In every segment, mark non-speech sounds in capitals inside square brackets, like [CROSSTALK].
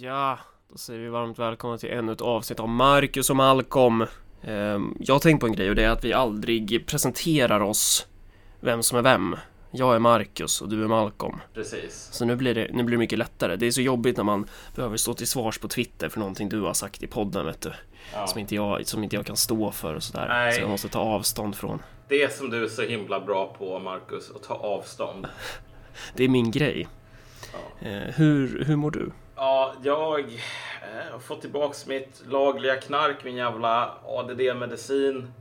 Ja, då säger vi varmt välkomna till ännu ett avsnitt av Marcus och Malcolm. Ehm, Jag har tänkt på en grej och det är att vi aldrig presenterar oss vem som är vem. Jag är Marcus och du är Malcolm. Precis. Så nu blir, det, nu blir det mycket lättare. Det är så jobbigt när man behöver stå till svars på Twitter för någonting du har sagt i podden, vet du. Ja. Som, inte jag, som inte jag kan stå för och sådär. Nej. Så jag måste ta avstånd från. Det som du är så himla bra på, Marcus, att ta avstånd. [LAUGHS] Det är min grej. Ja. Eh, hur, hur mår du? Ja, jag eh, har fått tillbaks mitt lagliga knark, min jävla ADD-medicin.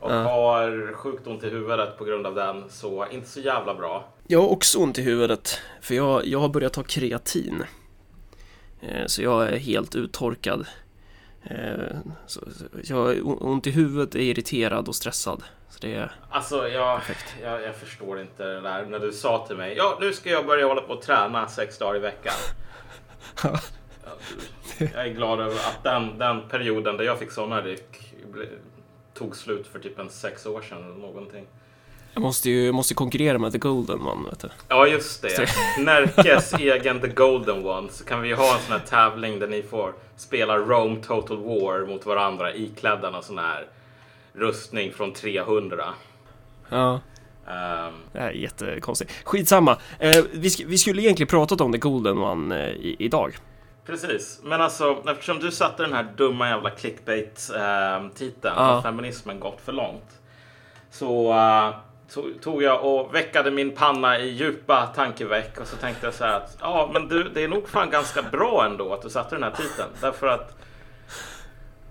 Och Ja. har sjukt ont i huvudet på grund av den, så inte så jävla bra. Jag har också ont i huvudet, för jag, jag har börjat ta kreatin. Eh, Så jag är helt uttorkad. Eh, Så, jag har ont i huvudet, är irriterad och stressad. Så det är... Alltså, jag, jag, jag förstår inte det där när du sa till mig, ja, nu ska jag börja hålla på och träna sex dagar i veckan. Jag är glad över att den, den perioden där jag fick sådana ryck tog slut för typ en sex år sedan eller någonting. Jag måste ju jag måste konkurrera med The Golden One, vet du. Ja, just det. [LAUGHS] Närkes egen The Golden One. Så kan vi ha en sån här tävling där ni får spela Rome Total War mot varandra iklädda någon sån här rustning från 300. Ja. Ehm, Det här är jättekonstigt. Skitsamma. Eh, vi, sk- vi skulle egentligen pratat om The Golden One eh, i, idag. precis. Men alltså, eftersom du satte den här dumma jävla clickbait-titeln Ja. har feminismen gått för långt. Så eh, to- tog jag och väckade min panna i djupa tankeväck och så tänkte jag så här att ja, men du, det är nog fan ganska bra ändå att du satte den här titeln. Därför att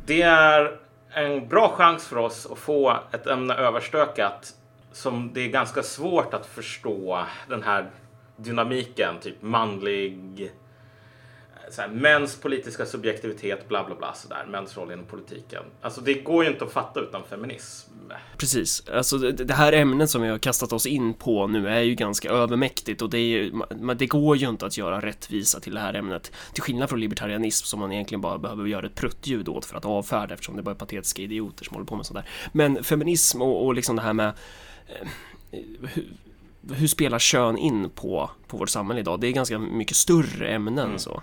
det är en bra chans för oss att få ett ämne överstökat som det är ganska svårt att förstå den här dynamiken, typ manlig eh, så här, mäns politiska subjektivitet, bla bla bla sådär, mäns roll inom politiken. Alltså det går ju inte att fatta utan feminism. Precis, alltså det, här ämnet som vi har kastat oss in på nu är ju ganska övermäktigt och det, är ju, det går ju inte att göra rättvisa till det här ämnet. Till skillnad från libertarianism som man egentligen bara behöver göra ett pruttljud åt för att avfärda eftersom det bara är patetiska idioter som håller på med sånt där. Men feminism och, och liksom det här med hur, hur spelar kön in på, på vårt samhälle idag? Det är ganska mycket större ämnen så.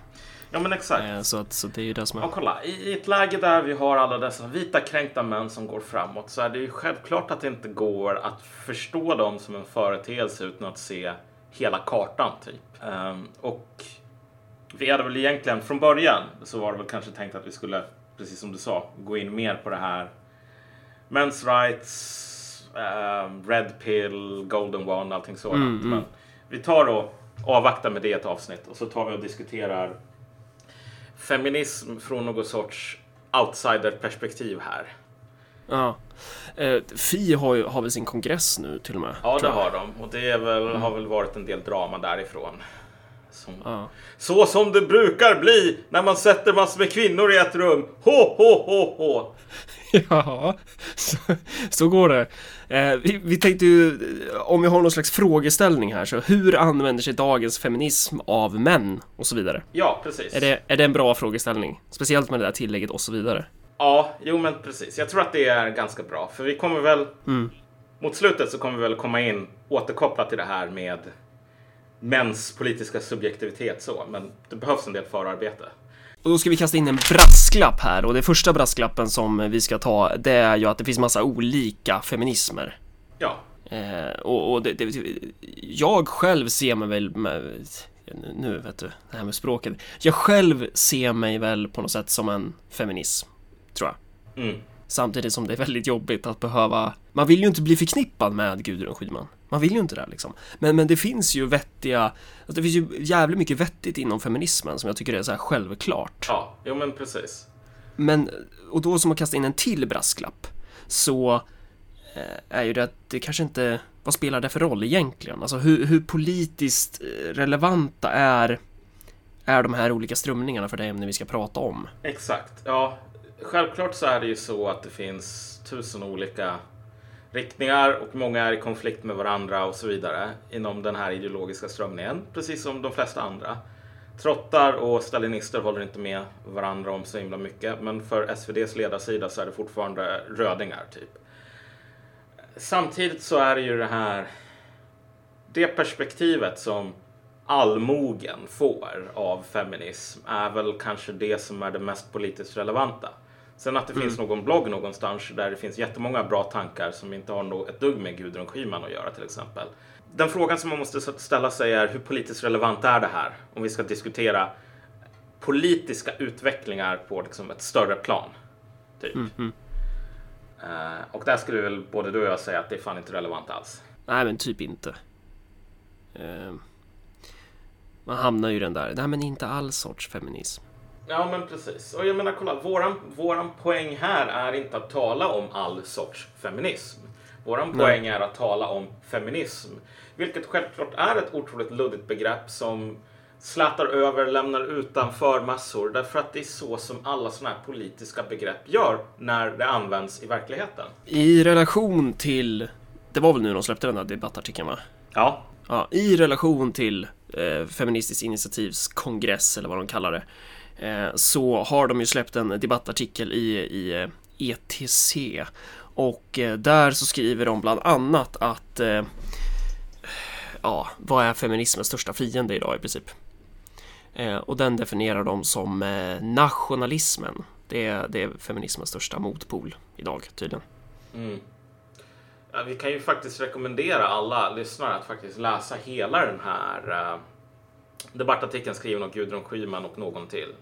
Ja men exakt. Eh, Så, att, så det är ju det som är... Ja, kolla. I, I ett läge där vi har alla dessa vita kränkta män som går framåt så är det ju självklart att det inte går att förstå dem som en företeelse utan att se hela kartan, typ. Ehm, och vi hade väl egentligen från början så var det väl kanske tänkt att vi skulle, precis som du sa, gå in mer på det här Men's rights, ehm, Red pill, Golden one, allting sådant. Mm, mm. Men vi tar och avvaktar med det ett avsnitt och så tar vi och diskuterar feminism från någon sorts outsiderperspektiv här. Ja. Eh, Fi har, ju, har väl sin kongress nu till och med? Ja, det har de. Och det väl, har väl varit en del drama därifrån. Som, Ja. Så som det brukar bli när man sätter massor med kvinnor i ett rum. Hå, hå, hå, hå. Ja, så, så går det. Eh, vi, vi tänkte ju, om vi har någon slags frågeställning här, så hur använder sig dagens feminism av män och så vidare? Ja, precis. Är det, är det en bra frågeställning? Speciellt med det där tillägget och så vidare. Ja, jo men precis. Jag tror att det är ganska bra. För vi kommer väl... Mm. Mot slutet så kommer vi väl komma in återkopplat till det här med mäns politiska subjektivitet så. Men det behövs en del förarbete. Och då ska vi kasta in en brasklapp här och det första brasklappen som vi ska ta det är ju att det finns massa olika feminismer. Ja, Eh, och och det, det, jag själv ser mig väl med, nu vet du, det här med språket. Jag själv ser mig väl på något sätt som en feminism, tror jag. mm. Samtidigt som det är väldigt jobbigt att behöva, man vill ju inte bli förknippad med Gudrun Schyman. Man vill ju inte det liksom. Men, men det finns ju vettiga, alltså det finns ju jävligt mycket vettigt inom feminismen som jag tycker är så här självklart. ja, jo men precis. Men, och då som att kasta in en till brasklapp, så eh, är ju det att det kanske inte, vad spelar det för roll egentligen? Alltså hur, hur politiskt eh, relevanta är, är de här olika strömningarna för det ämne vi ska prata om? Exakt. Ja, självklart så är det ju så att det finns tusen olika riktningar och många är i konflikt med varandra och så vidare inom den här ideologiska strömningen, precis som de flesta andra. Trottar och stalinister håller inte med varandra om så himla mycket, men för SVDs ledarsida så är det fortfarande rödingar, typ. Samtidigt så är det ju det här det perspektivet som allmogen får av feminism är väl kanske det som är det mest politiskt relevanta. Sen att det finns någon blogg någonstans där det finns jättemånga bra tankar som inte har ett dugg med Gudrun Schyman att göra till exempel. Den frågan som man måste ställa sig är hur politiskt relevant är det här? Om vi ska diskutera politiska utvecklingar på liksom ett större plan. Typ. Eh, och där skulle väl både du och jag säga att det är fan inte relevant alls. Nej, men typ inte. Eh, man hamnar ju i den där, nej men inte all sorts feminism. Ja, men precis. Och jag menar, kolla, våran, våran poäng här är inte att tala om all sorts feminism. Våran poäng är att tala om feminism, vilket självklart är ett otroligt luddigt begrepp som slätar över, lämnar utanför massor, därför att det är så som alla sådana här politiska begrepp gör när det används i verkligheten. I relation till, det var väl nu de släppte den här debattartikeln va? Ja, Ja, i relation till eh, Feministiskt initiativs kongress eller vad de kallar det Eh, så har de ju släppt en debattartikel i, i eh, ETC och eh, där så skriver de bland annat att ja, vad är feminismens största fiende idag i princip? Och den definierar de som nationalismen. Det är, det är feminismens största motpol idag tydligen. Mm. Ja, vi kan ju faktiskt rekommendera alla lyssnare att faktiskt läsa hela den här uh, debattartikeln skriven av Gudrun Schyman och någon till.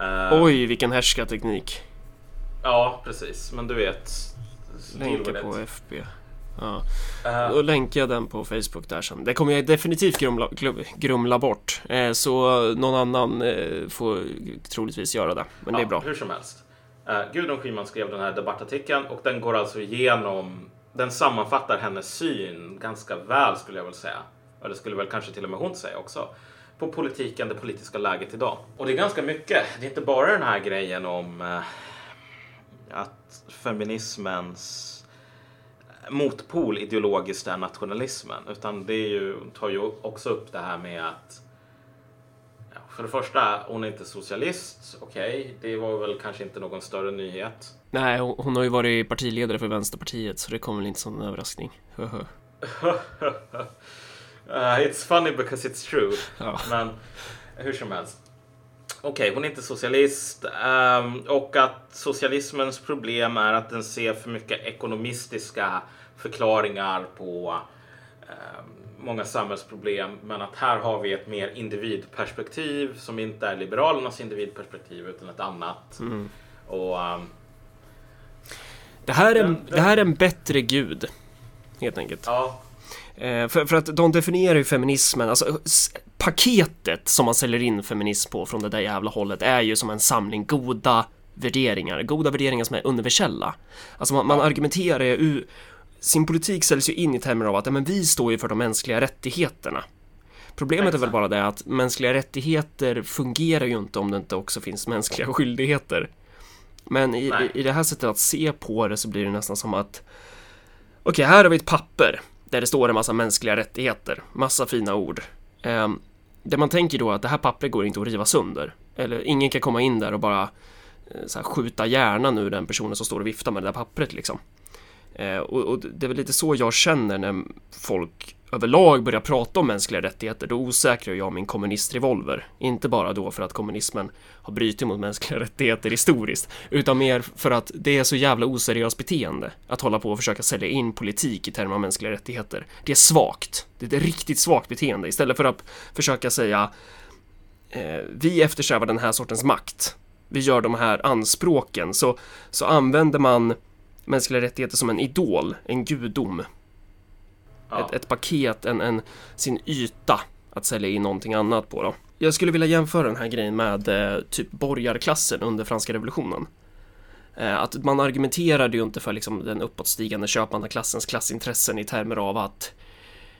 Eh, Oj, vilken härskarteknik. Ja, precis. Men du vet. Länka på. FB. Ja. Eh, Då länkar jag den på Facebook där sen. Det kommer jag definitivt grumla, grumla bort. Eh, så någon annan eh, får troligtvis göra det. Men det är ja, bra. Hur som helst. Uh, Gudrun Schyman skrev den här debattartikeln och den går alltså igenom. Den sammanfattar hennes syn ganska väl skulle jag väl säga. Det skulle väl kanske till och med hon säga också. På politiken, det politiska läget idag. Och det är ganska mycket. Det är inte bara den här grejen om eh, att feminismens motpol ideologiskt är nationalismen. Utan det ju, tar ju också upp det här med att för det första, hon är inte socialist. Okej, det var väl kanske inte någon större nyhet. Nej, hon hon har ju varit partiledare för Vänsterpartiet så det kommer väl inte som en överraskning. [LAUGHS] [LAUGHS] Uh, it's funny because it's true. Ja. Men hur som helst. Okej, hon är inte socialist ehm, och att socialismens problem är att den ser för mycket ekonomistiska förklaringar på ehm, många samhällsproblem. Men att här har vi ett mer individperspektiv som inte är liberalernas individperspektiv utan ett annat. Och ehm, Det, här är, Den- det här är en bättre gud. Helt enkelt. ja, för, för att de definierar ju feminismen, alltså paketet som man säljer in feminism på från det där jävla hållet är ju som en samling goda värderingar, goda värderingar som är universella. Alltså man, man argumenterar ju, sin politik säljs ju in i termer av att men vi står ju för de mänskliga rättigheterna. Problemet är väl Exakt. bara det att mänskliga rättigheter fungerar ju inte om det inte också finns mänskliga skyldigheter. Men i, i, i det här sättet att se på det så blir det nästan som att Okej, här har vi ett papper där det står en massa mänskliga rättigheter, massa fina ord. Eh, det man tänker då är att det här pappret går inte att riva sönder. Eller ingen kan komma in där och bara eh, så här, skjuta hjärnan ur den personen som står och viftar med det där pappret liksom. Eh, och, och det är väl lite så jag känner när folk överlag börjar prata om mänskliga rättigheter. Då osäkrar jag min kommunistrevolver. Inte bara då för att kommunismen har brutit mot mänskliga rättigheter historiskt, utan mer för att det är så jävla oseriöst beteende att hålla på och försöka sälja in politik i termer av mänskliga rättigheter. Det är svagt. Det är ett riktigt svagt beteende. Istället för att försöka säga eh, vi eftersträvar den här sortens makt. Vi gör de här anspråken. Så, så använder man mänskliga rättigheter som en idol, en gudom ja. Ett, ett paket, en, en, sin yta att sälja in någonting annat på då. Jag skulle vilja jämföra den här grejen med eh, typ borgarklassen under franska revolutionen. Eh, att man argumenterade ju inte för liksom, den uppåtstigande köpmannaklassens klassintressen i termer av att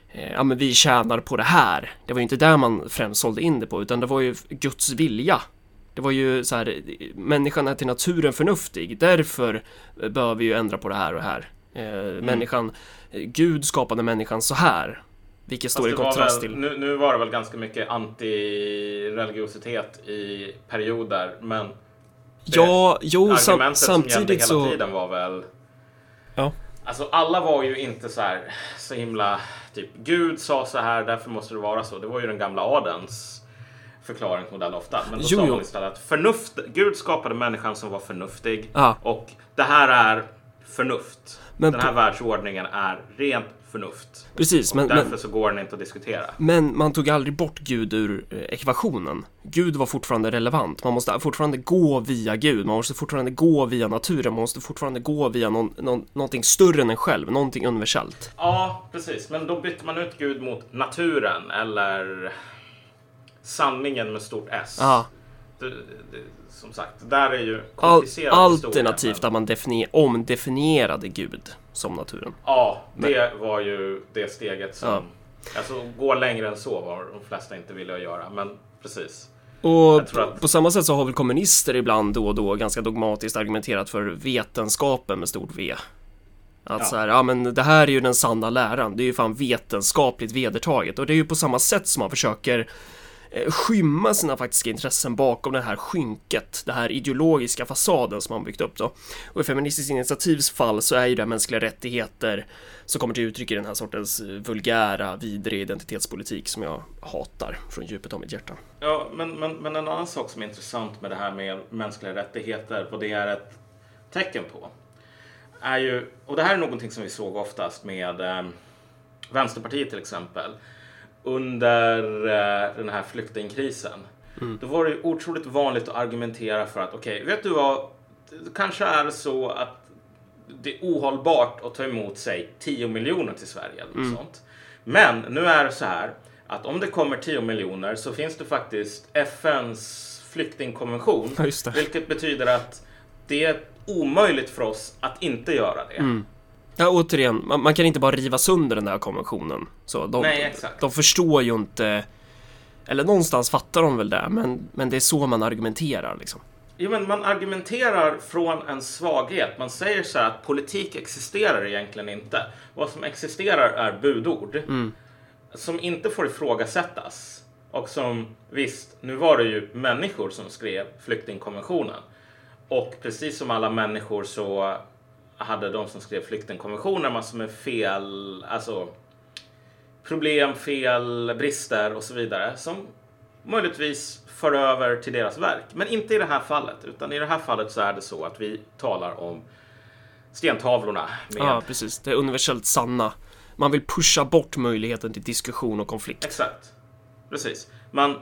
eh, ja, men vi tjänar på det här. Det var ju inte där man främst sålde in det på, utan det var ju Guds vilja. Det var ju så här, eh, människan är till naturen förnuftig, därför eh, bör vi ju ändra på det här och det här. Eh, Människan, eh, Gud skapade människan så här. Vilket står i kontrast väl, till... nu, nu var det väl ganska mycket anti-religiositet i perioder, men Ja, jo, sam, samtidigt hela så... tiden var väl... Ja. Alltså alla var ju inte så här så himla typ Gud sa så här, därför måste det vara så. Det var ju den gamla adelns förklaringsmodell ofta. Men då Jo, sa man istället att förnuft, Gud skapade människan som var förnuftig Ja. och det här är förnuft. Men den här på- världsordningen är rent förnuft. Precis, men, Därför men, så går den inte att diskutera. men man tog aldrig bort Gud ur eh, ekvationen. Gud var fortfarande relevant. Man måste fortfarande gå via Gud. Man måste fortfarande gå via naturen. Man måste fortfarande gå via någon, någon, någonting större än en själv. Någonting universellt. Ja, precis. Men då bytte man ut Gud mot naturen eller sanningen med stort S. Ja. Det, det, som sagt, det där är ju Al komplicerad historia, alternativt men- att man definier omdefinierade Gud som naturen. Ja, det var ju det steget som... Ja. Alltså, gå längre än så var de flesta inte villiga att göra, men precis. Och att- på samma sätt så har väl kommunister ibland då och då ganska dogmatiskt argumenterat för vetenskapen med stort V. Att Ja. så här, ja men det här är ju den sanna läran, det är ju fan vetenskapligt vedertaget och det är ju på samma sätt som man försöker Eh, skymma sina faktiska intressen bakom det här skynket, det här ideologiska fasaden som man byggt upp då. Och i Feministiskt initiativs fall så är ju det mänskliga rättigheter som kommer till uttryck i den här sortens eh, vulgära, vidrig identitetspolitik som jag hatar från djupet av mitt hjärta. Ja, men, men, men en annan sak som är intressant med det här med mänskliga rättigheter, vad det är ett tecken på, är ju, och det här är någonting som vi såg oftast med eh, Vänsterpartiet till exempel, under eh, den här flyktingkrisen. Då var det ju otroligt vanligt att argumentera för att okej, vet du vad, det kanske är så att det är ohållbart att ta emot sig 10 miljoner till Sverige eller något sånt. Men nu är det så här att om det kommer 10 miljoner så finns det faktiskt FNs flyktingkonvention. Vilket betyder att det är omöjligt för oss att inte göra det. Ja, återigen, man, man kan inte bara riva sönder den där konventionen. Så de, Nej, exakt. de förstår ju inte, eller någonstans fattar de väl det, men, men det är så man argumenterar liksom. Jo, men man argumenterar från en svaghet. Man säger så här att politik existerar egentligen inte. Vad som existerar är budord. Som inte får ifrågasättas. Och som, visst, nu var det ju människor som skrev flyktingkonventionen. Och precis som alla människor så hade de som skrev flyktingkonventionen massor med fel, alltså problem, fel, brister och så vidare. Som möjligtvis för över till deras verk. Men inte i det här fallet, utan i det här fallet så är det så att vi talar om stentavlorna med Ja, precis. Det är universellt sanna. Man vill pusha bort möjligheten till diskussion och konflikt. Exakt. Precis. Man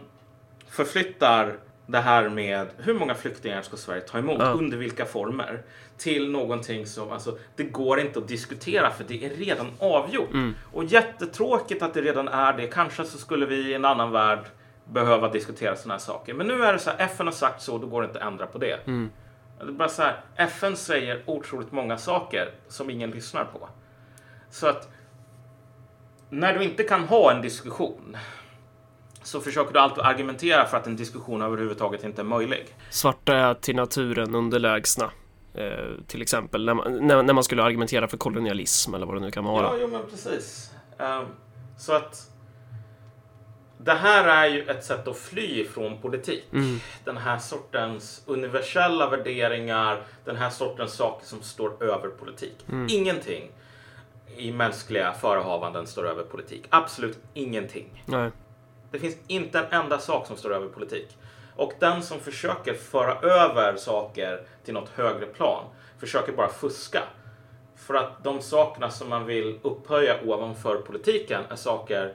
förflyttar det här med hur många flyktingar ska Sverige ta emot, Ja. under vilka former, till någonting som, alltså, det går inte att diskutera för det är redan avgjort. Och jättetråkigt att det redan är det. Kanske så skulle vi i en annan värld behöva diskutera sådana här saker. Men nu är det så här, FN har sagt så, då går det inte att ändra på det. Det är bara så här, FN säger otroligt många saker som ingen lyssnar på. Så att när du inte kan ha en diskussion så försöker du alltid argumentera för att en diskussion överhuvudtaget inte är möjlig. Svarta är till naturen underlägsna. Eh, till exempel när man, när, när man skulle argumentera för kolonialism eller vad det nu kan vara. Ja, jo, men precis. Ehm, så att det här är ju ett sätt att fly ifrån politik. Den här sortens universella värderingar, den här sortens saker som står över politik. Ingenting i mänskliga förehavanden står över politik. Absolut ingenting. Nej. Det finns inte en enda sak som står över politik. Och den som försöker föra över saker till något högre plan försöker bara fuska. För att de sakerna som man vill upphöja ovanför politiken är saker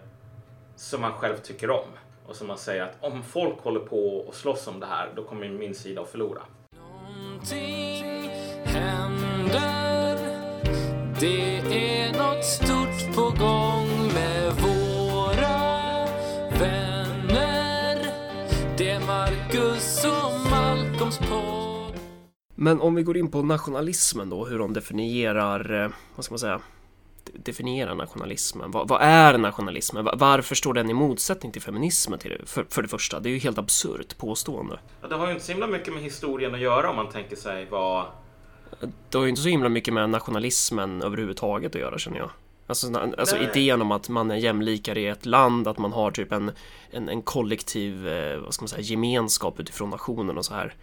som man själv tycker om. Och som man säger att om folk håller på och slåss om det här, då kommer min sida att förlora. Någonting händer Det är något stort på gång Marcus och Malcolms podd Men om vi går in på nationalismen då, hur de definierar, eh, vad ska man säga, de- definierar nationalismen. Vad, vad är nationalismen? Va- Varför står den i motsättning till feminismen till det, för, för det första? Det är ju helt absurt påstående. Ja, det har ju inte så himla mycket med historien att göra om man tänker sig vad... Det har ju inte så himla mycket med nationalismen överhuvudtaget att göra känner jag. Alltså, alltså Nej. idén om att man är jämlikare i ett land, att man har typ en, en, en kollektiv, eh, vad ska man säga, gemenskap utifrån nationen och så här.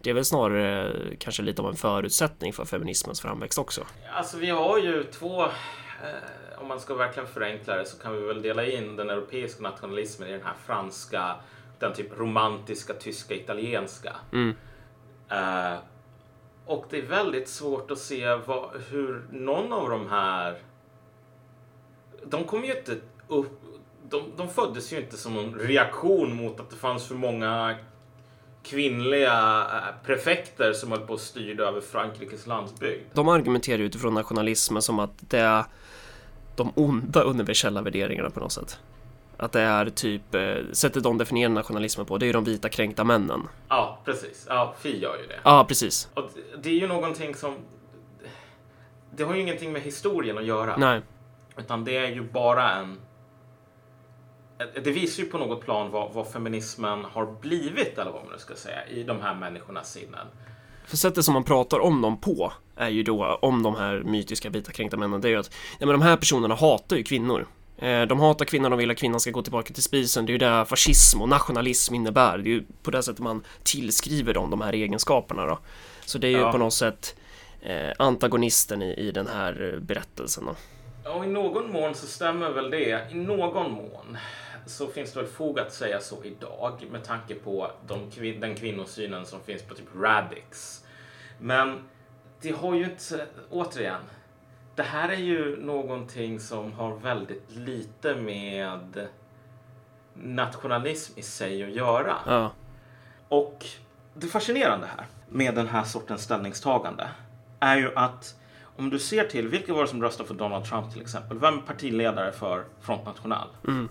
Det är väl snarare kanske lite av en förutsättning för feminismens framväxt också. Alltså vi har ju två, eh, om man ska verkligen förenkla det så kan vi väl dela in den europeiska nationalismen i den här franska, den typ romantiska, tyska, italienska. Mm. Eh, och det är väldigt svårt att se vad, hur någon av de här... De kommer ju inte upp... De, de föddes ju inte som en reaktion mot att det fanns för många kvinnliga eh, prefekter som höll på att styra över Frankrikes landsbygd. De argumenterar utifrån nationalismen som att det är de onda universella värderingarna på något sätt. Att det är typ, eh, sättet de definierar nationalismen på, det är ju de vita kränkta männen. Ja, precis. Ja, Fi gör ju det. Ja, precis. Och det är ju någonting som... Det har ju ingenting med historien att göra. Nej. Utan det är ju bara en... Det visar ju på något plan vad, vad feminismen har blivit, eller vad man ska säga, i de här människornas sinnen. För sättet som man pratar om dem på är ju då, om de här mytiska vita kränkta männen, det är ju att ja, men de här personerna hatar ju kvinnor. Eh, De hatar kvinnor, de vill att kvinnan ska gå tillbaka till spisen. Det är ju det fascism och nationalism innebär. Det är ju på det sättet man tillskriver dem de här egenskaperna då. Så det är ju Ja. på något sätt eh, antagonisten i, i den här eh, berättelsen då. Och i någon mån så stämmer väl det. I någon mån så finns det väl fog att säga så idag med tanke på de, den kvinnosynen som finns på typ Radix. Men det har ju inte, återigen, det här är ju någonting som har väldigt lite med nationalism i sig att göra. Ja, Och det fascinerande här med den här sortens ställningstagande är ju att om du ser till vilka var det som röstade för Donald Trump till exempel? Vem är partiledare för Front National? Mm.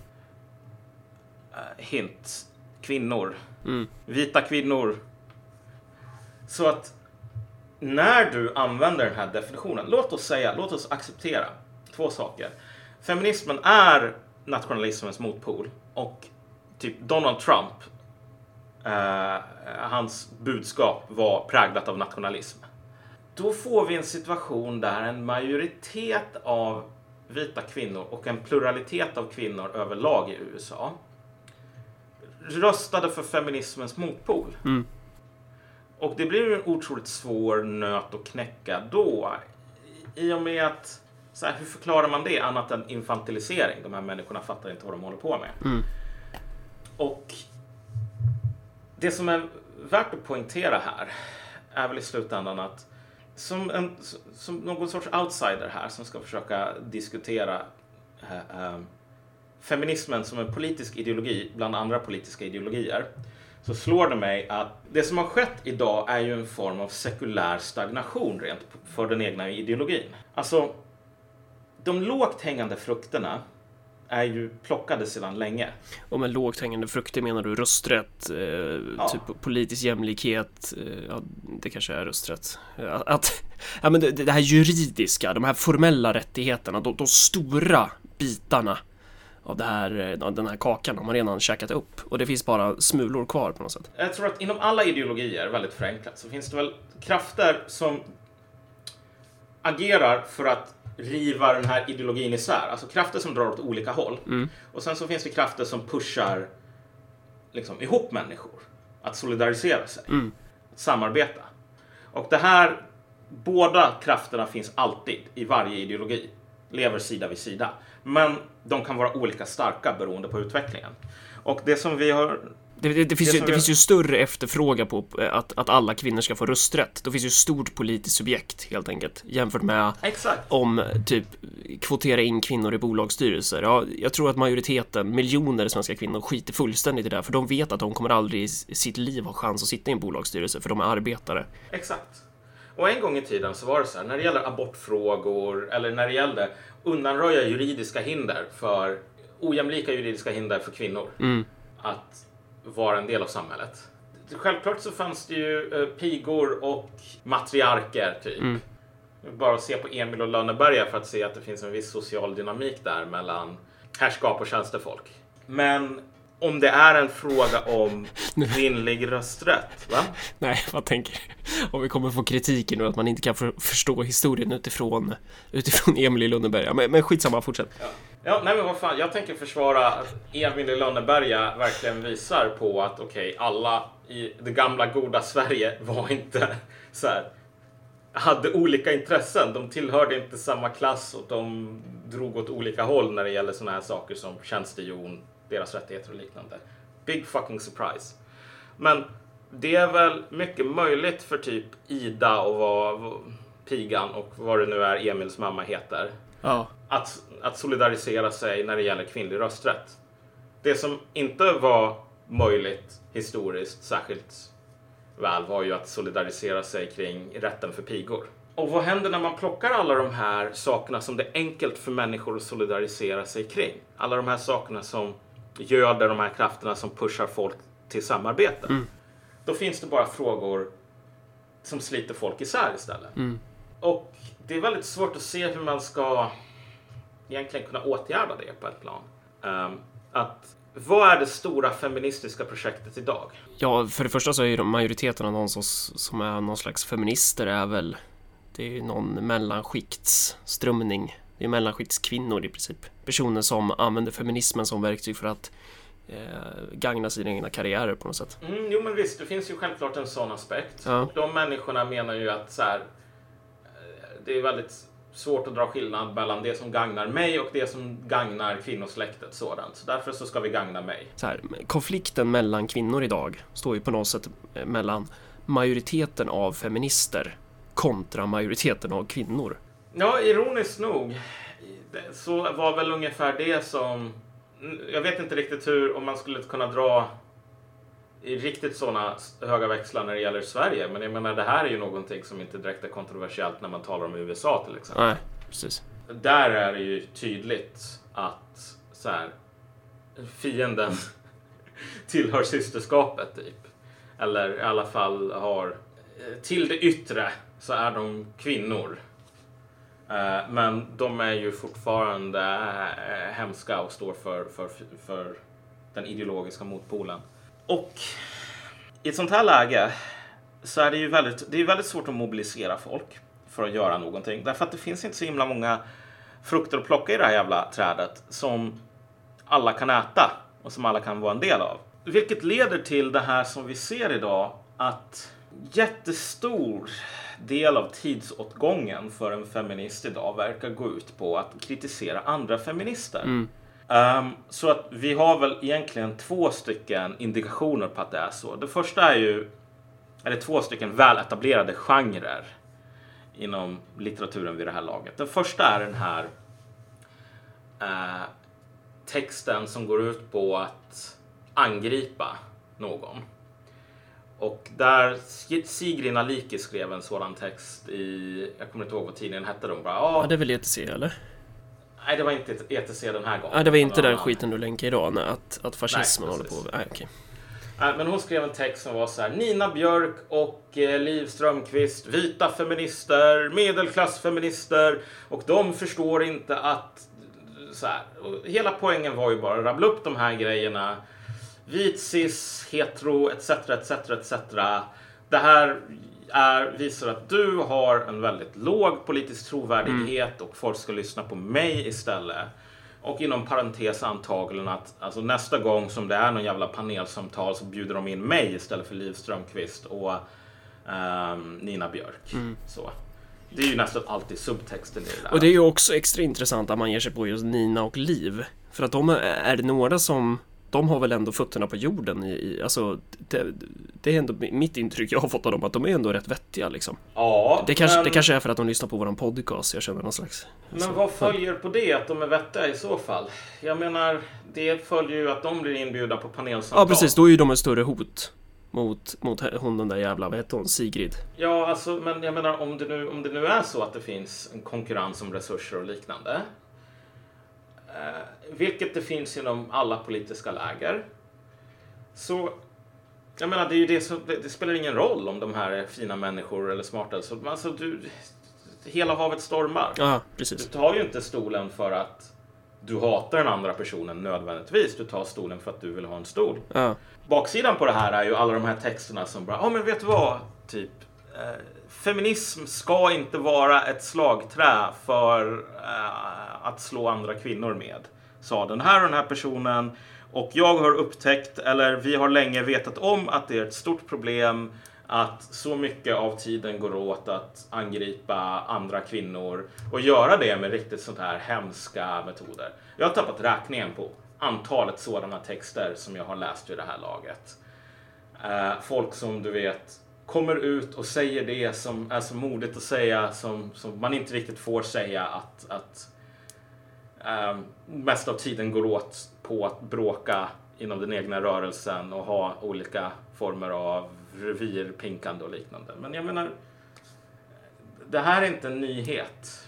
Eh, hint. Kvinnor. Mm. Vita kvinnor. Så att när du använder den här definitionen, låt oss säga, låt oss acceptera två saker. Feminismen är nationalismens motpol och typ Donald Trump, eh, hans budskap var präglat av nationalism. Då får vi en situation där en majoritet av vita kvinnor och en pluralitet av kvinnor överlag i USA röstade för feminismens motpol. Mm. Och det blir ju en otroligt svår nöt att knäcka då. I och med att, så här, hur förklarar man det annat än infantilisering? De här människorna fattar inte vad de håller på med. Mm. Och det som är värt att poängtera här är väl i slutändan att som, en, som någon sorts outsider här som ska försöka diskutera eh, eh, feminismen som en politisk ideologi bland andra politiska ideologier så slår det mig att det som har skett idag är ju en form av sekulär stagnation rent för den egna ideologin. Alltså, de lågt hängande frukterna är ju plockade sedan länge. Och med lågt hängande frukter menar du rösträtt, eh, Ja. typ politisk jämlikhet, eh, ja, det kanske är rösträtt. Eh, Att, att ja, men det, det här juridiska, de här formella rättigheterna, de, de stora bitarna av det här, eh, av den här kakan har man redan käkat upp och det finns bara smulor kvar på något sätt. Jag tror att inom alla ideologier, väldigt förenklat, så finns det väl krafter som agerar för att riva den här ideologin isär. Alltså krafter som drar åt olika håll. Och sen så finns det krafter som pushar liksom, ihop människor. Att solidarisera sig. Att samarbeta. Och det här, båda krafterna finns alltid i varje ideologi. Lever sida vid sida. Men de kan vara olika starka beroende på utvecklingen. Och det som vi har Det, det, det, finns, ju, det jag- finns ju större efterfrågan på eh, att, att alla kvinnor ska få rösträtt. Då finns ju stort politiskt subjekt helt enkelt jämfört med Exakt. om typ kvotera in kvinnor i bolagsstyrelser. Ja, jag tror att majoriteten, miljoner svenska kvinnor skiter fullständigt i det här, för de vet att de kommer aldrig i sitt liv ha chans att sitta i en bolagsstyrelse för de är arbetare. Exakt. Och en gång i tiden så var det så här, när det gäller abortfrågor eller när det gällde undanröja juridiska hinder för ojämlika juridiska hinder för kvinnor att vara en del av samhället. Självklart så fanns det ju eh, pigor och matriarker typ. Bara se på Emil och Lönneberga för att se att det finns en viss social dynamik där mellan härskap och tjänstefolk. Men om det är en fråga om [LAUGHS] kvinnlig rösträtt, va? Nej, vad tänker Om vi kommer få kritiken nu att man inte kan för, förstå historien utifrån, utifrån Emil i Lönneberga. Men, men skitsamma, fortsätt. Ja, Ja, nej men vad fan, jag tänker försvara att Emil i Lönneberga verkligen visar på att okej, alla i det gamla goda Sverige var inte så här, hade olika intressen. De tillhörde inte samma klass och de drog åt olika håll när det gäller sådana här saker som tjänstehjon, deras rättigheter och liknande. Big fucking surprise. Men det är väl mycket möjligt för typ Ida och vad pigan och vad det nu är Emils mamma heter. Ja. Att, att solidarisera sig när det gäller kvinnlig rösträtt. Det som inte var möjligt historiskt särskilt väl var ju att solidarisera sig kring rätten för pigor. Och vad händer när man plockar alla de här sakerna som det är enkelt för människor att solidarisera sig kring? Alla de här sakerna som göder de här krafterna som pushar folk till samarbete. Då finns det bara frågor som sliter folk isär istället. Och det är väldigt svårt att se hur man ska egentligen kunna åtgärda det på ett plan. Ehm, att, vad är det stora feministiska projektet idag? Ja, för det första så är ju majoriteten av de som, som är någon slags feminister är väl Det är ju någon mellanskiktsströmning Det är mellanskiktskvinnor i princip Personer som använder feminismen som verktyg för att eh, gagna sina egna karriärer på något sätt Mm, jo men visst, det finns ju självklart en sån aspekt. Ja. De människorna menar ju att så här, eh, det är väldigt svårt att dra skillnad mellan det som gagnar mig och det som gagnar kvinnosläktet sådant. Så därför så ska vi gagna mig. här, konflikten mellan kvinnor idag står ju på något sätt eh, mellan majoriteten av feminister kontra majoriteten av kvinnor. Ja, ironiskt nog så var väl ungefär det som... Jag vet inte riktigt hur, om man skulle kunna dra riktigt sådana höga växlar när det gäller Sverige. Men jag menar, det här är ju någonting som inte direkt är kontroversiellt när man talar om USA till exempel. Nej, precis. Där är det ju tydligt att så här, fienden [LAUGHS] tillhör systerskapet typ. Eller i alla fall har till det yttre så är de kvinnor. Eh, Men de är ju fortfarande eh, hemska och står för, för, för den ideologiska motpolen. Och i ett sånt här läge så är det ju väldigt, det är väldigt svårt att mobilisera folk för att göra någonting. Därför att det finns inte så himla många frukter att plocka i det här jävla trädet som alla kan äta och som alla kan vara en del av. Vilket leder till det här som vi ser idag att jättestor del av tidsåtgången för en feminist idag verkar gå ut på att kritisera andra feminister. Mm. Um, så att vi har väl egentligen två stycken indikationer på att det är så. Det första är ju, eller två stycken väletablerade genrer inom litteraturen vid det här laget. Den första är den här uh, texten som går ut på att angripa någon. Och där Sigrid Naliki skrev en sådan text i, jag kommer inte ihåg vad tidningen hette, de bara, Ja, "Ja, det är väl se eller? Nej det var inte ETC den här gången. Ja, det var inte den en skiten du länkade idag, nej, att, att fascismen Nej, håller på. Nej, okej. Nej, men hon skrev en text som var så här. Nina Björk och eh, Liv Strömquist, vita feminister, medelklassfeminister och de förstår inte att så här. Hela poängen var ju bara att rabbla upp de här grejerna. Vit, cis, hetero, etc, etc, etc. Det här är, visar att du har en väldigt låg politisk trovärdighet och folk ska lyssna på mig istället. Och inom parentes antagligen att alltså, nästa gång som det är någon jävla panelsamtal så bjuder de in mig istället för Liv Strömquist och ehm, Nina Björk. Så. Det är ju nästan alltid subtexten i det där. Och det är ju också extra intressant att man ger sig på just Nina och Liv. För att de är, är det några som de har väl ändå fötterna på jorden i, i alltså det, det är ändå mitt intryck jag har fått av dem att de är ändå rätt vettiga liksom. ja, Det kanske, men, det kanske är för att de lyssnar på våran podcast, jag känner någon slags... men vad följer på det att de är vettiga i så fall? Jag menar, det följer ju att de blir inbjudna på panelsamtal. Ja precis, då är ju de ett större hot mot, mot hon den där jävla, vad hette hon, Sigrid? Ja, alltså, men jag menar om det, nu, om det nu är så att det finns en konkurrens om resurser och liknande. Eh, vilket det finns inom alla politiska läger. Så, jag menar, det, det, som, det, det spelar ingen roll om de här är fina människor eller smarta. Så, alltså, du, hela havet stormar. Du precis. tar ju inte stolen för att du hatar den andra personen nödvändigtvis. Du tar stolen för att du vill ha en stol. Ja, Baksidan på det här är ju alla de här texterna som bara, ja men vet du vad? Typ, eh, feminism ska inte vara ett slagträ för eh, att slå andra kvinnor med. Sa den här och den här personen. Och jag har upptäckt, eller vi har länge vetat om att det är ett stort problem att så mycket av tiden går åt att angripa andra kvinnor och göra det med riktigt sånt här hemska metoder. Jag har tappat räkningen på antalet sådana texter som jag har läst vid det här laget. Eh, folk som du vet kommer ut och säger det som är så modigt att säga som, som man inte riktigt får säga att, att eh, mest av tiden går åt på att bråka inom den egna rörelsen och ha olika former av revirpinkande och liknande. Men jag menar, det här är inte en nyhet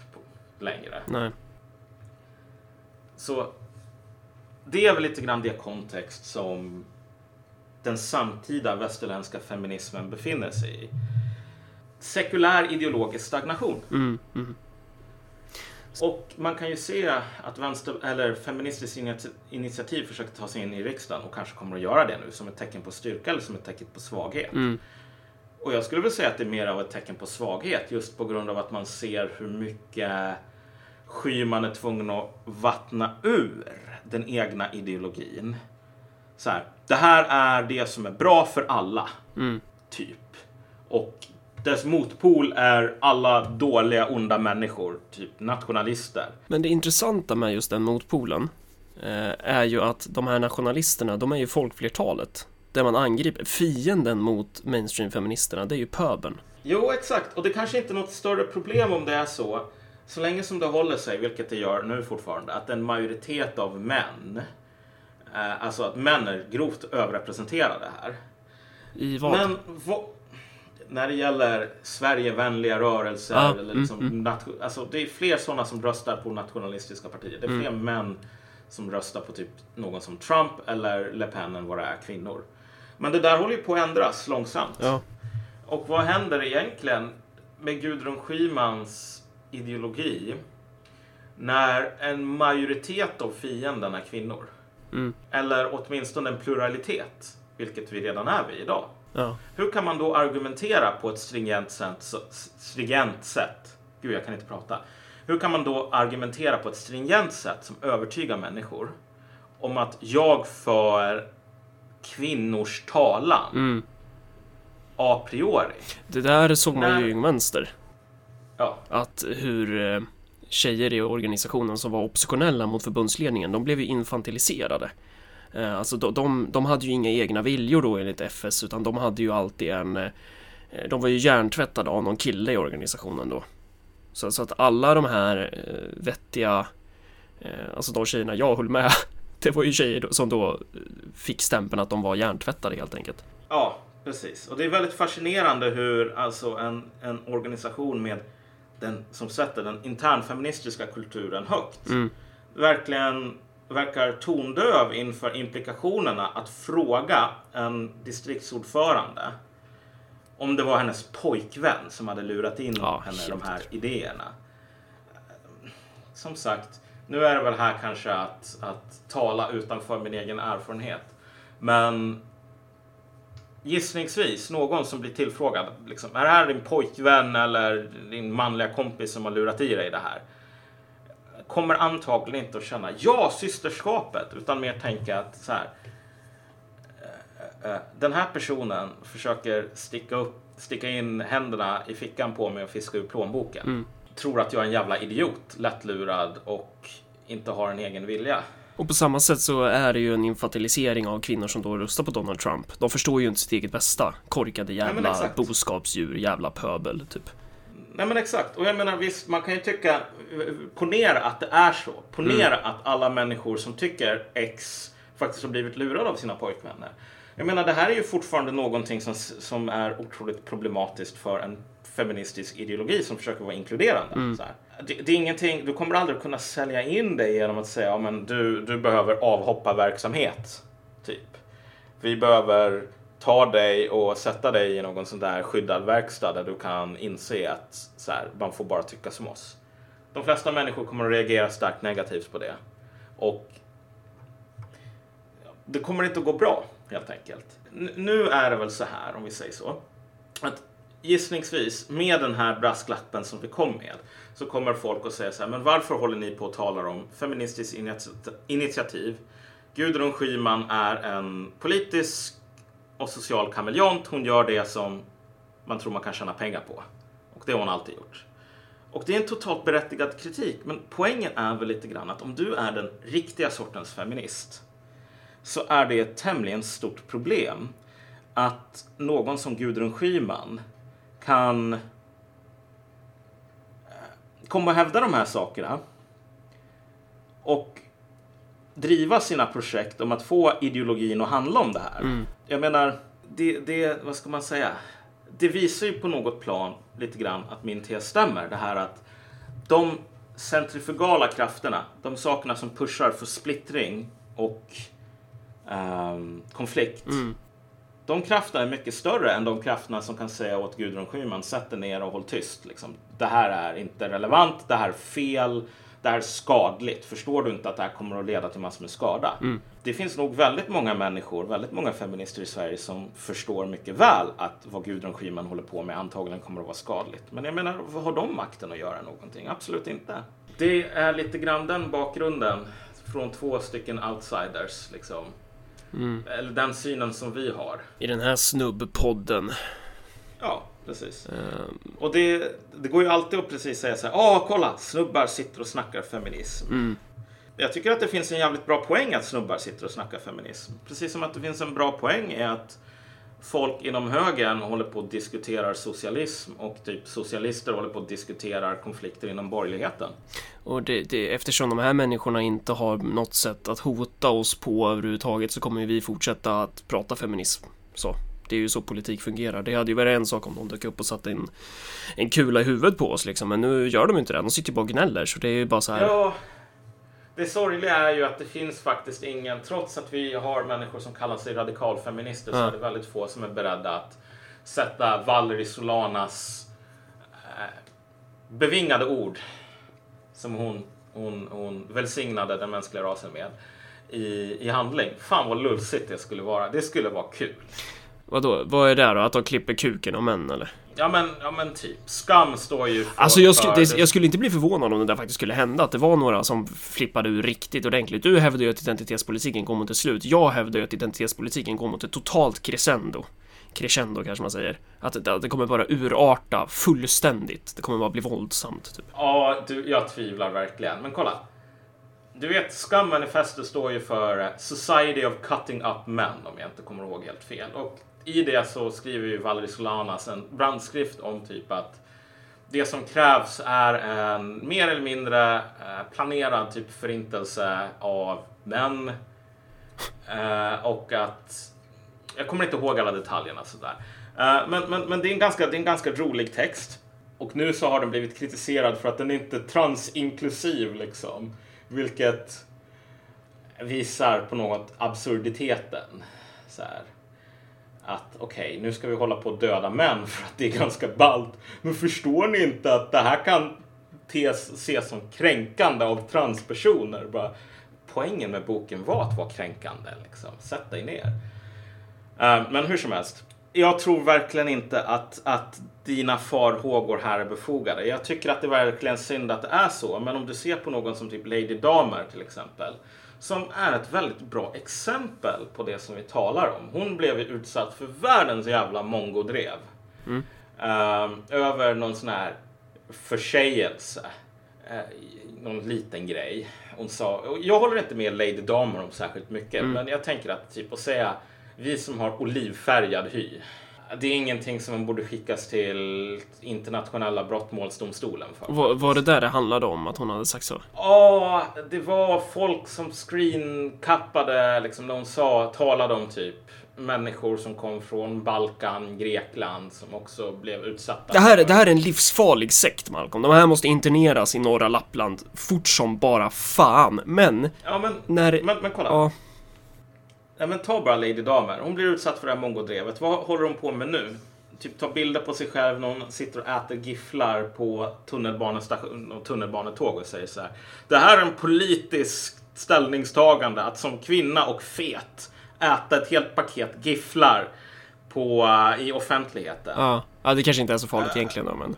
längre. Nej. Så det är väl lite grann det kontext som den samtida västerländska feminismen befinner sig i. Sekulär ideologisk stagnation. Mm, mm. Och man kan ju se att vänster, eller Feministiskt initi- initiativ försöker ta sig in i riksdagen och kanske kommer att göra det nu som ett tecken på styrka eller som ett tecken på svaghet. Mm. Och jag skulle väl säga att det är mer av ett tecken på svaghet just på grund av att man ser hur mycket sky man är tvungen att vattna ur den egna ideologin. Så här, det här är det som är bra för alla, Mm. typ. Och dess motpol är alla dåliga, onda människor, typ nationalister. Men det intressanta med just den motpolen eh, är ju att de här nationalisterna, de är ju folkflertalet. Där man angriper fienden mot mainstream-feministerna, det är ju pöbeln. Jo, exakt. Och det kanske inte är något större problem om det är så. Så länge som det håller sig, vilket det gör nu fortfarande, att en majoritet av män, eh, alltså att män är grovt överrepresenterade här. I vad? Men när det gäller Sverigevänliga rörelser, Ja, eller mm, liksom mm. nation- alltså, det är fler sådana som röstar på nationalistiska partier. Det är fler män som röstar på typ någon som Trump eller Le Pen än vad det är kvinnor. Men det där håller ju på att ändras långsamt. Ja, Och vad händer egentligen med Gudrun Schymans ideologi när en majoritet av fienden är kvinnor? Mm. Eller åtminstone en pluralitet, vilket vi redan är vid idag. Ja. Hur kan man då argumentera på ett stringent sätt, stringent sätt? Gud, jag kan inte prata. Hur kan man då argumentera på ett stringent sätt som övertygar människor om att jag för kvinnors talan Mm. a priori? Det där såg man ju i Vänster. Ja, Att hur eh, tjejer i organisationen som var oppositionella mot förbundsledningen, de blev ju infantiliserade. Eh, Alltså de, de, de hade ju inga egna viljor då enligt FS, utan de hade ju alltid en... eh, De var ju hjärntvättade av någon kille i organisationen då. Så, så att alla de här eh, vettiga, alltså de tjejerna jag höll med, [LAUGHS] det var ju tjejer som då fick stämpeln att de var hjärntvättade helt enkelt. ja, precis. Och det är väldigt fascinerande hur alltså en, en organisation med den, som sätter den internfeministiska kulturen högt Mm. verkligen verkar tondöv inför implikationerna att fråga en distriktsordförande om det var hennes pojkvän som hade lurat in Ja, henne helt de här idéerna. Som sagt, nu är det väl här kanske att, att tala utanför min egen erfarenhet. Men gissningsvis någon som blir tillfrågad. Liksom, är det här din pojkvän eller din manliga kompis som har lurat i dig det här? Kommer antagligen inte att känna ja, systerskapet, utan mer tänka att så här. eh, eh, Den här personen försöker sticka, upp, sticka in händerna i fickan på mig och fiska ur plånboken. Mm. Tror att jag är en jävla idiot, lättlurad och inte har en egen vilja. Och på samma sätt så är det ju en infantilisering av kvinnor som då röstar på Donald Trump. De förstår ju inte sitt eget bästa. Korkade jävla exakt. boskapsdjur, jävla pöbel, typ. Nej men exakt. Och jag menar visst, man kan ju tycka, ponera att det är så. Ponera att alla människor som tycker X faktiskt har blivit lurade av sina pojkvänner. Jag menar det här är ju fortfarande någonting som, som är otroligt problematiskt för en feministisk ideologi som försöker vara inkluderande. Här. Det, det är ingenting, du kommer aldrig kunna sälja in dig genom att säga, ja men du, du behöver avhoppa verksamhet. Typ. Vi behöver ta dig och sätta dig i någon sån där skyddad verkstad där du kan inse att så här, man får bara tycka som oss. De flesta människor kommer att reagera starkt negativt på det. Och det kommer inte att gå bra, helt enkelt. Nu är det väl så här, om vi säger så, att gissningsvis med den här brasklappen som vi kom med så kommer folk att säga så här, men varför håller ni på och talar om feministiskt initiativ? Gudrun Schyman är en politisk och social kameleont. Hon gör det som man tror man kan tjäna pengar på. Och det har hon alltid gjort. Och det är en totalt berättigad kritik. Men poängen är väl lite grann att om du är den riktiga sortens feminist så är det ett tämligen stort problem att någon som Gudrun Schyman kan eh, komma och hävda de här sakerna och driva sina projekt om att få ideologin att handla om det här. Mm. Jag menar, det, det, vad ska man säga? Det visar ju på något plan lite grann att min tes stämmer. Det här att de centrifugala krafterna, de sakerna som pushar för splittring och ehm, konflikt. De krafterna är mycket större än de krafterna som kan säga åt Gudrun Schyman, sätt dig ner och håll tyst. Liksom. Det här är inte relevant, det här är fel, det här är skadligt. Förstår du inte att det här kommer att leda till massor med skada? Det finns nog väldigt många människor, väldigt många feminister i Sverige som förstår mycket väl att vad Gudrun Schyman håller på med antagligen kommer att vara skadligt. Men jag menar, har de makten att göra någonting? Absolut inte. Det är lite grann den bakgrunden från två stycken outsiders, liksom. Eller den synen som vi har. I den här snubbpodden. Ja, precis. Ehm, Och det, det går ju alltid att precis säga så här. Ja, kolla, snubbar sitter och snackar feminism. mm. Jag tycker att det finns en jävligt bra poäng att snubbar sitter och snackar feminism. Precis som att det finns en bra poäng i att folk inom högern håller på att diskutera socialism och typ socialister håller på att diskutera konflikter inom borgerligheten. Och det, det, eftersom de här människorna inte har något sätt att hota oss på överhuvudtaget så kommer vi fortsätta att prata feminism. Så. Det är ju så politik fungerar. Det hade ju varit en sak om de dök upp och satte en, en kula i huvudet på oss liksom. Men nu gör de inte det. De sitter ju bara och gnäller. Så det är ju bara så här. Ja, det sorgliga är ju att det finns faktiskt ingen, trots att vi har människor som kallar sig radikalfeminister så Ja. är det väldigt få som är beredda att sätta Valerie Solanas eh, bevingade ord som hon, hon, hon välsignade den mänskliga rasen med i, i handling. Fan vad lulsigt det skulle vara. Det skulle vara kul. Vadå? Vad är det då? Att de klipper kuken av män eller? Ja men, ja men typ. Skam står ju för... Alltså jag, skulle, för det, jag skulle inte bli förvånad om det där faktiskt skulle hända. Att det var några som flippade ur riktigt ordentligt. Du hävdar ju att identitetspolitiken går mot ett slut. Jag hävdar ju att identitetspolitiken går mot ett totalt crescendo. Crescendo kanske man säger. Att det, att det kommer bara urarta fullständigt. Det kommer bara bli våldsamt. Typ. Ja, du, jag tvivlar verkligen. Men kolla. Du vet, Scum-manifestet står ju för Society of Cutting Up Men, om jag inte kommer ihåg helt fel. Och i det så skriver ju Valerie Solanas en brandskrift om typ att det som krävs är en mer eller mindre eh, planerad typ förintelse av män. Eh, och att jag kommer inte ihåg alla detaljerna sådär. Eh, men, men, men det, är en ganska, det är en ganska rolig text. Och nu så har den blivit kritiserad för att den är inte är transinklusiv liksom. Vilket visar på något absurditeten. Så här. Att okej, nu ska vi hålla på att döda män för att det är ganska ballt. Men förstår ni inte att det här kan tes, ses som kränkande av transpersoner? Bara, poängen med boken var att vara kränkande. Liksom. Sätt dig ner. Uh, men hur som helst. Jag tror verkligen inte att, att dina farhågor här är befogade. Jag tycker att det är verkligen synd att det är så. Men om du ser på någon som typ Lady Damer till exempel. Som är ett väldigt bra exempel på det som vi talar om. Hon blev utsatt för världens jävla mongodrev. Eh, över någon sån här försägelse. Eh, någon liten grej. Hon sa, jag håller inte med Lady Damer om särskilt mycket. Men jag tänker att typ att säga vi som har olivfärgad hy. Det är ingenting som man borde skickas till internationella brottmålsdomstolen för. Var, var det där det handlade om? Att hon hade sagt så? Ja, det var folk som screenkappade liksom hon sa, talade om typ människor som kom från Balkan, Grekland som också blev utsatta. Det här, för- det här är en livsfarlig sekt, Malcolm. De här måste interneras i norra Lappland fort som bara fan. Men, Ja, men, när... men, men kolla. Ja, Ja, men ta bara Lady Damer. Hon blir utsatt för det här mongodrevet. Vad håller hon på med nu? Typ ta bilder på sig själv när hon sitter och äter gifflar på tunnelbanestation och tunnelbanetåg och säger så här. Det här är en politisk ställningstagande att som kvinna och fet äta ett helt paket gifflar på, eh, i offentligheten. ja. ja, det kanske inte är så farligt egentligen då, men...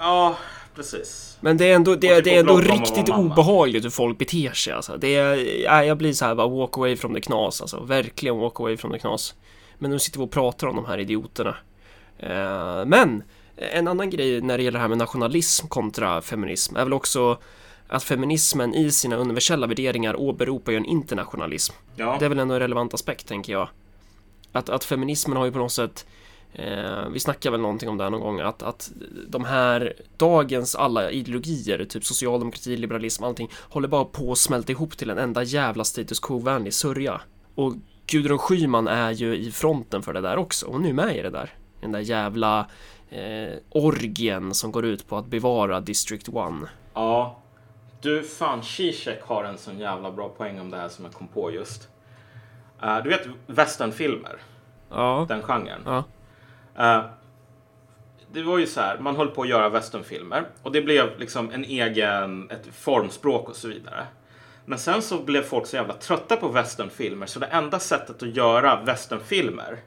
Ja, precis. Men det är ändå, det, det är ändå riktigt obehagligt hur folk beter sig alltså. Det är, ja, jag blir så här bara walk away from the knas alltså. Verkligen walk away from the knas. Men nu sitter vi och pratar om de här idioterna. Eh, men en annan grej när det gäller det här med nationalism kontra feminism är väl också att feminismen i sina universella värderingar åberopar ju en internationalism. Ja, Det är väl ändå en relevant aspekt tänker jag. Att, att feminismen har ju på något sätt eh, Vi snackar väl någonting om det här någon gång att, att de här dagens alla ideologier, typ socialdemokrati, liberalism, allting håller bara på att smälta ihop till en enda jävla status quo-vänlig sörja. Och Gudrun Schyman är ju i fronten för det där också. Hon är ju med i det där. Den där jävla eh, orgien som går ut på att bevara District 1. ja. Du, fan, Zizek har en sån jävla bra poäng om det här som jag kom på just. Eh, du vet westernfilmer, Ja, den genren. ja, Eh, det var ju så här, man höll på att göra westernfilmer och det blev liksom en egen, ett formspråk och så vidare. Men sen så blev folk så jävla trötta på westernfilmer så det enda sättet att göra westernfilmer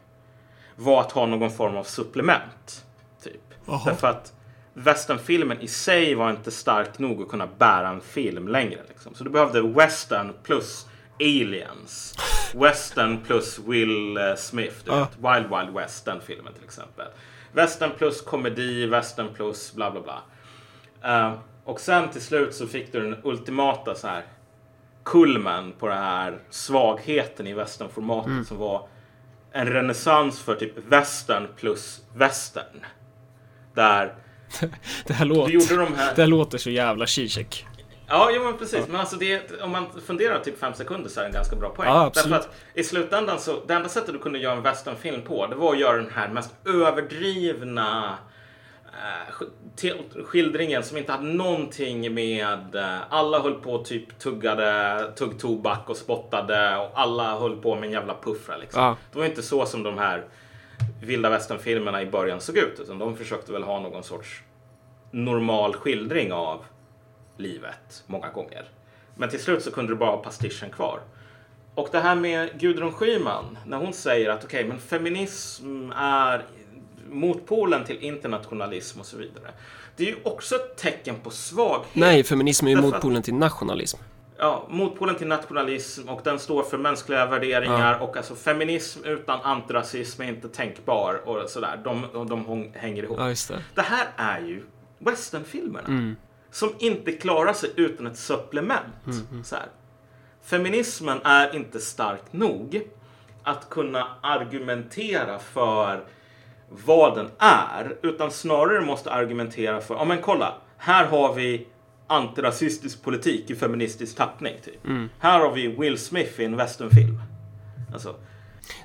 var att ha någon form av supplement. Typ. Därför att westernfilmen i sig var inte stark nog att kunna bära en film längre. Liksom. Så du behövde western plus aliens. Western plus Will eh, Smith. Du vet. Wild Wild West, den filmen till exempel. Western plus komedi, western plus bla bla bla. Eh, och sen till slut så fick du den ultimata så här kulmen på den här svagheten i westernformatet som var en renässans för typ western plus western. Där [LAUGHS] det här låter, de här... det här låter så jävla Zizek. Ja, jo, men precis. Men alltså det, om man funderar typ fem sekunder så är det en ganska bra poäng. Ja, absolut. Därför att i slutändan så, det enda sättet du kunde göra en westernfilm på, det var att göra den här mest överdrivna eh, skildringen som inte hade någonting med... eh, alla höll på typ tuggade tuggtobak och spottade och alla höll på med en jävla puffra liksom. Ja. Det var inte så som de här vilda västern-filmerna i början såg ut, utan de försökte väl ha någon sorts normal skildring av livet många gånger. Men till slut så kunde du bara ha pastischen kvar. Och det här med Gudrun Schyman, när hon säger att okej, men feminism är motpolen till internationalism och så vidare. Det är ju också ett tecken på svaghet. Nej, feminism är ju motpolen till nationalism. Ja, motpolen till nationalism och den står för mänskliga värderingar och alltså feminism utan antirasism är inte tänkbar och sådär. De, de hänger ihop. Ja, det. Det här är ju westernfilmerna. Som inte klarar sig utan ett supplement. Så här. Feminismen är inte stark nog att kunna argumentera för vad den är. Utan snarare måste argumentera för, ja men kolla, här har vi antirasistisk politik i feministisk tappning. Typ. Här har vi Will Smith i en westernfilm. Alltså,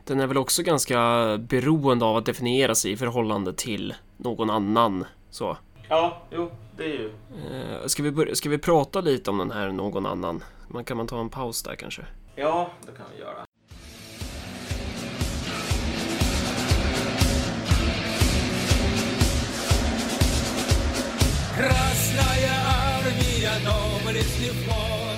Den är väl också ganska beroende av att definiera sig i förhållande till någon annan. Så. ja, jo, det är ju... Eh, Ska vi, börja, ska vi prata lite om den här någon annan? Man kan man ta en paus där kanske? Ja, det kan vi göra. Красная армия, доблестный флот